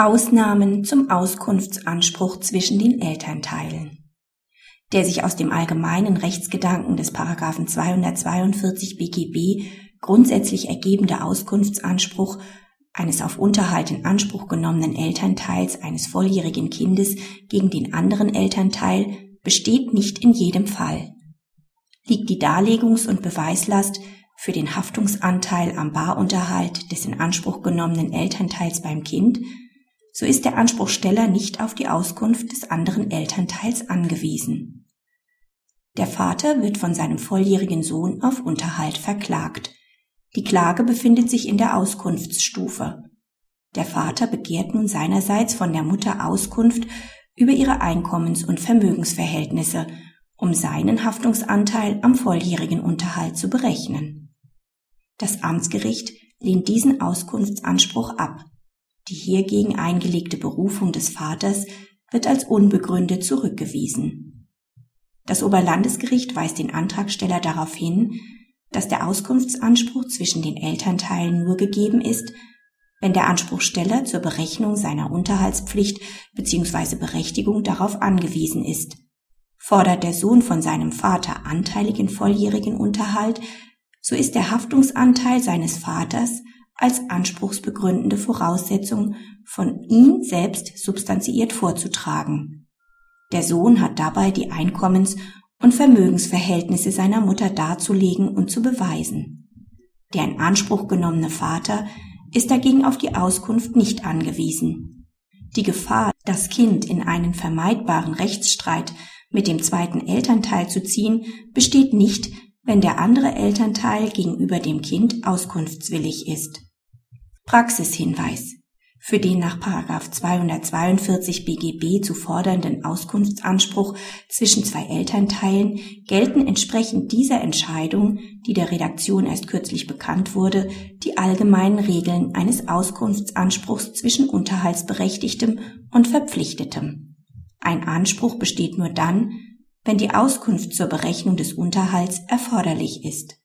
Ausnahmen zum Auskunftsanspruch zwischen den Elternteilen. Der sich aus dem allgemeinen Rechtsgedanken des Paragraphen 242 BGB grundsätzlich ergebende Auskunftsanspruch eines auf Unterhalt in Anspruch genommenen Elternteils eines volljährigen Kindes gegen den anderen Elternteil besteht nicht in jedem Fall. Liegt die Darlegungs- und Beweislast für den Haftungsanteil am Barunterhalt des in Anspruch genommenen Elternteils beim Kind, so ist der Anspruchsteller nicht auf die Auskunft des anderen Elternteils angewiesen. Der Vater wird von seinem volljährigen Sohn auf Unterhalt verklagt. Die Klage befindet sich in der Auskunftsstufe. Der Vater begehrt nun seinerseits von der Mutter Auskunft über ihre Einkommens- und Vermögensverhältnisse, um seinen Haftungsanteil am volljährigen Unterhalt zu berechnen. Das Amtsgericht lehnt diesen Auskunftsanspruch ab. Die hiergegen eingelegte Berufung des Vaters wird als unbegründet zurückgewiesen. Das Oberlandesgericht weist den Antragsteller darauf hin, dass der Auskunftsanspruch zwischen den Elternteilen nur gegeben ist, wenn der Anspruchsteller zur Berechnung seiner Unterhaltspflicht bzw. Berechtigung darauf angewiesen ist. Fordert der Sohn von seinem Vater anteiligen volljährigen Unterhalt, so ist der Haftungsanteil seines Vaters als anspruchsbegründende Voraussetzung von ihm selbst substanziiert vorzutragen. Der Sohn hat dabei die Einkommens- und Vermögensverhältnisse seiner Mutter darzulegen und zu beweisen. Der in Anspruch genommene Vater ist dagegen auf die Auskunft nicht angewiesen. Die Gefahr, das Kind in einen vermeidbaren Rechtsstreit mit dem zweiten Elternteil zu ziehen, besteht nicht, wenn der andere Elternteil gegenüber dem Kind auskunftswillig ist. Praxishinweis für den nach 242 BGB zu fordernden Auskunftsanspruch zwischen zwei Elternteilen gelten entsprechend dieser Entscheidung, die der Redaktion erst kürzlich bekannt wurde, die allgemeinen Regeln eines Auskunftsanspruchs zwischen Unterhaltsberechtigtem und Verpflichtetem. Ein Anspruch besteht nur dann, wenn die Auskunft zur Berechnung des Unterhalts erforderlich ist